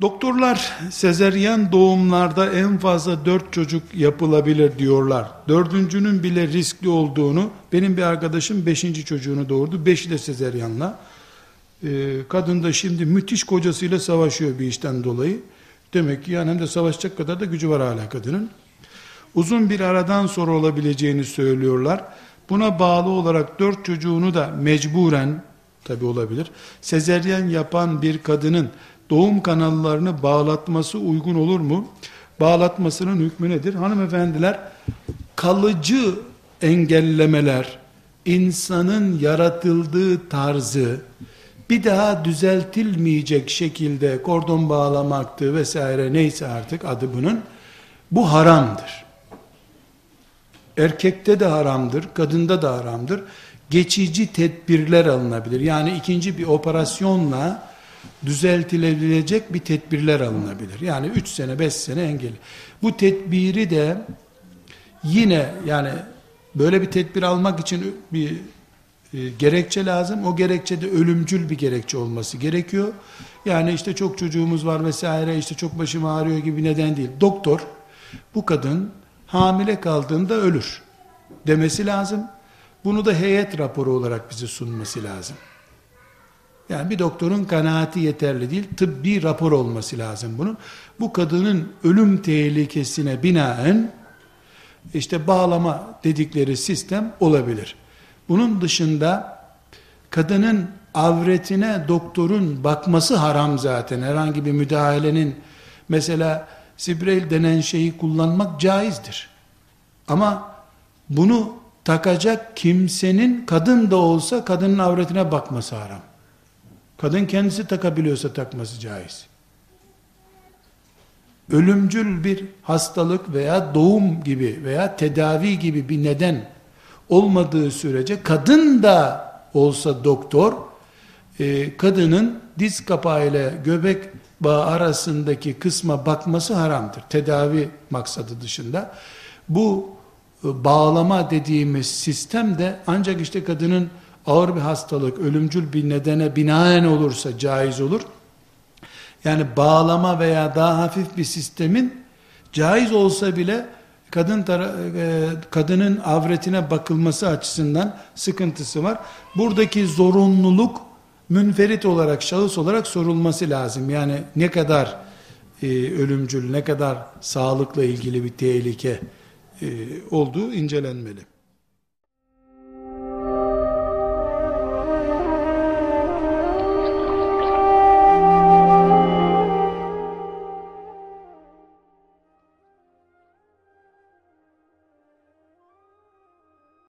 Doktorlar sezeryen doğumlarda en fazla dört çocuk yapılabilir diyorlar. Dördüncünün bile riskli olduğunu, benim bir arkadaşım beşinci çocuğunu doğurdu. Beşi de sezeryanla. Ee, kadın da şimdi müthiş kocasıyla savaşıyor bir işten dolayı. Demek ki yani hem de savaşacak kadar da gücü var hala kadının. Uzun bir aradan sonra olabileceğini söylüyorlar. Buna bağlı olarak dört çocuğunu da mecburen, tabi olabilir, sezeryen yapan bir kadının doğum kanallarını bağlatması uygun olur mu? Bağlatmasının hükmü nedir? Hanımefendiler, kalıcı engellemeler, insanın yaratıldığı tarzı, bir daha düzeltilmeyecek şekilde kordon bağlamaktı vesaire neyse artık adı bunun, bu haramdır. Erkekte de haramdır, kadında da haramdır. Geçici tedbirler alınabilir. Yani ikinci bir operasyonla düzeltilebilecek bir tedbirler alınabilir. Yani 3 sene 5 sene engel. Bu tedbiri de yine yani böyle bir tedbir almak için bir e, gerekçe lazım. O gerekçe de ölümcül bir gerekçe olması gerekiyor. Yani işte çok çocuğumuz var vesaire işte çok başım ağrıyor gibi neden değil. Doktor bu kadın hamile kaldığında ölür demesi lazım. Bunu da heyet raporu olarak bize sunması lazım. Yani bir doktorun kanaati yeterli değil, tıbbi rapor olması lazım bunun. Bu kadının ölüm tehlikesine binaen işte bağlama dedikleri sistem olabilir. Bunun dışında kadının avretine doktorun bakması haram zaten. Herhangi bir müdahalenin mesela Sibrel denen şeyi kullanmak caizdir. Ama bunu takacak kimsenin kadın da olsa kadının avretine bakması haram. Kadın kendisi takabiliyorsa takması caiz. Ölümcül bir hastalık veya doğum gibi veya tedavi gibi bir neden olmadığı sürece kadın da olsa doktor e, kadının diz kapağı ile göbek bağı arasındaki kısma bakması haramdır. Tedavi maksadı dışında. Bu e, bağlama dediğimiz sistem de ancak işte kadının ağır bir hastalık, ölümcül bir nedene binaen olursa caiz olur. Yani bağlama veya daha hafif bir sistemin caiz olsa bile kadın e, kadının avretine bakılması açısından sıkıntısı var. Buradaki zorunluluk münferit olarak, şahıs olarak sorulması lazım. Yani ne kadar e, ölümcül, ne kadar sağlıkla ilgili bir tehlike e, olduğu incelenmeli.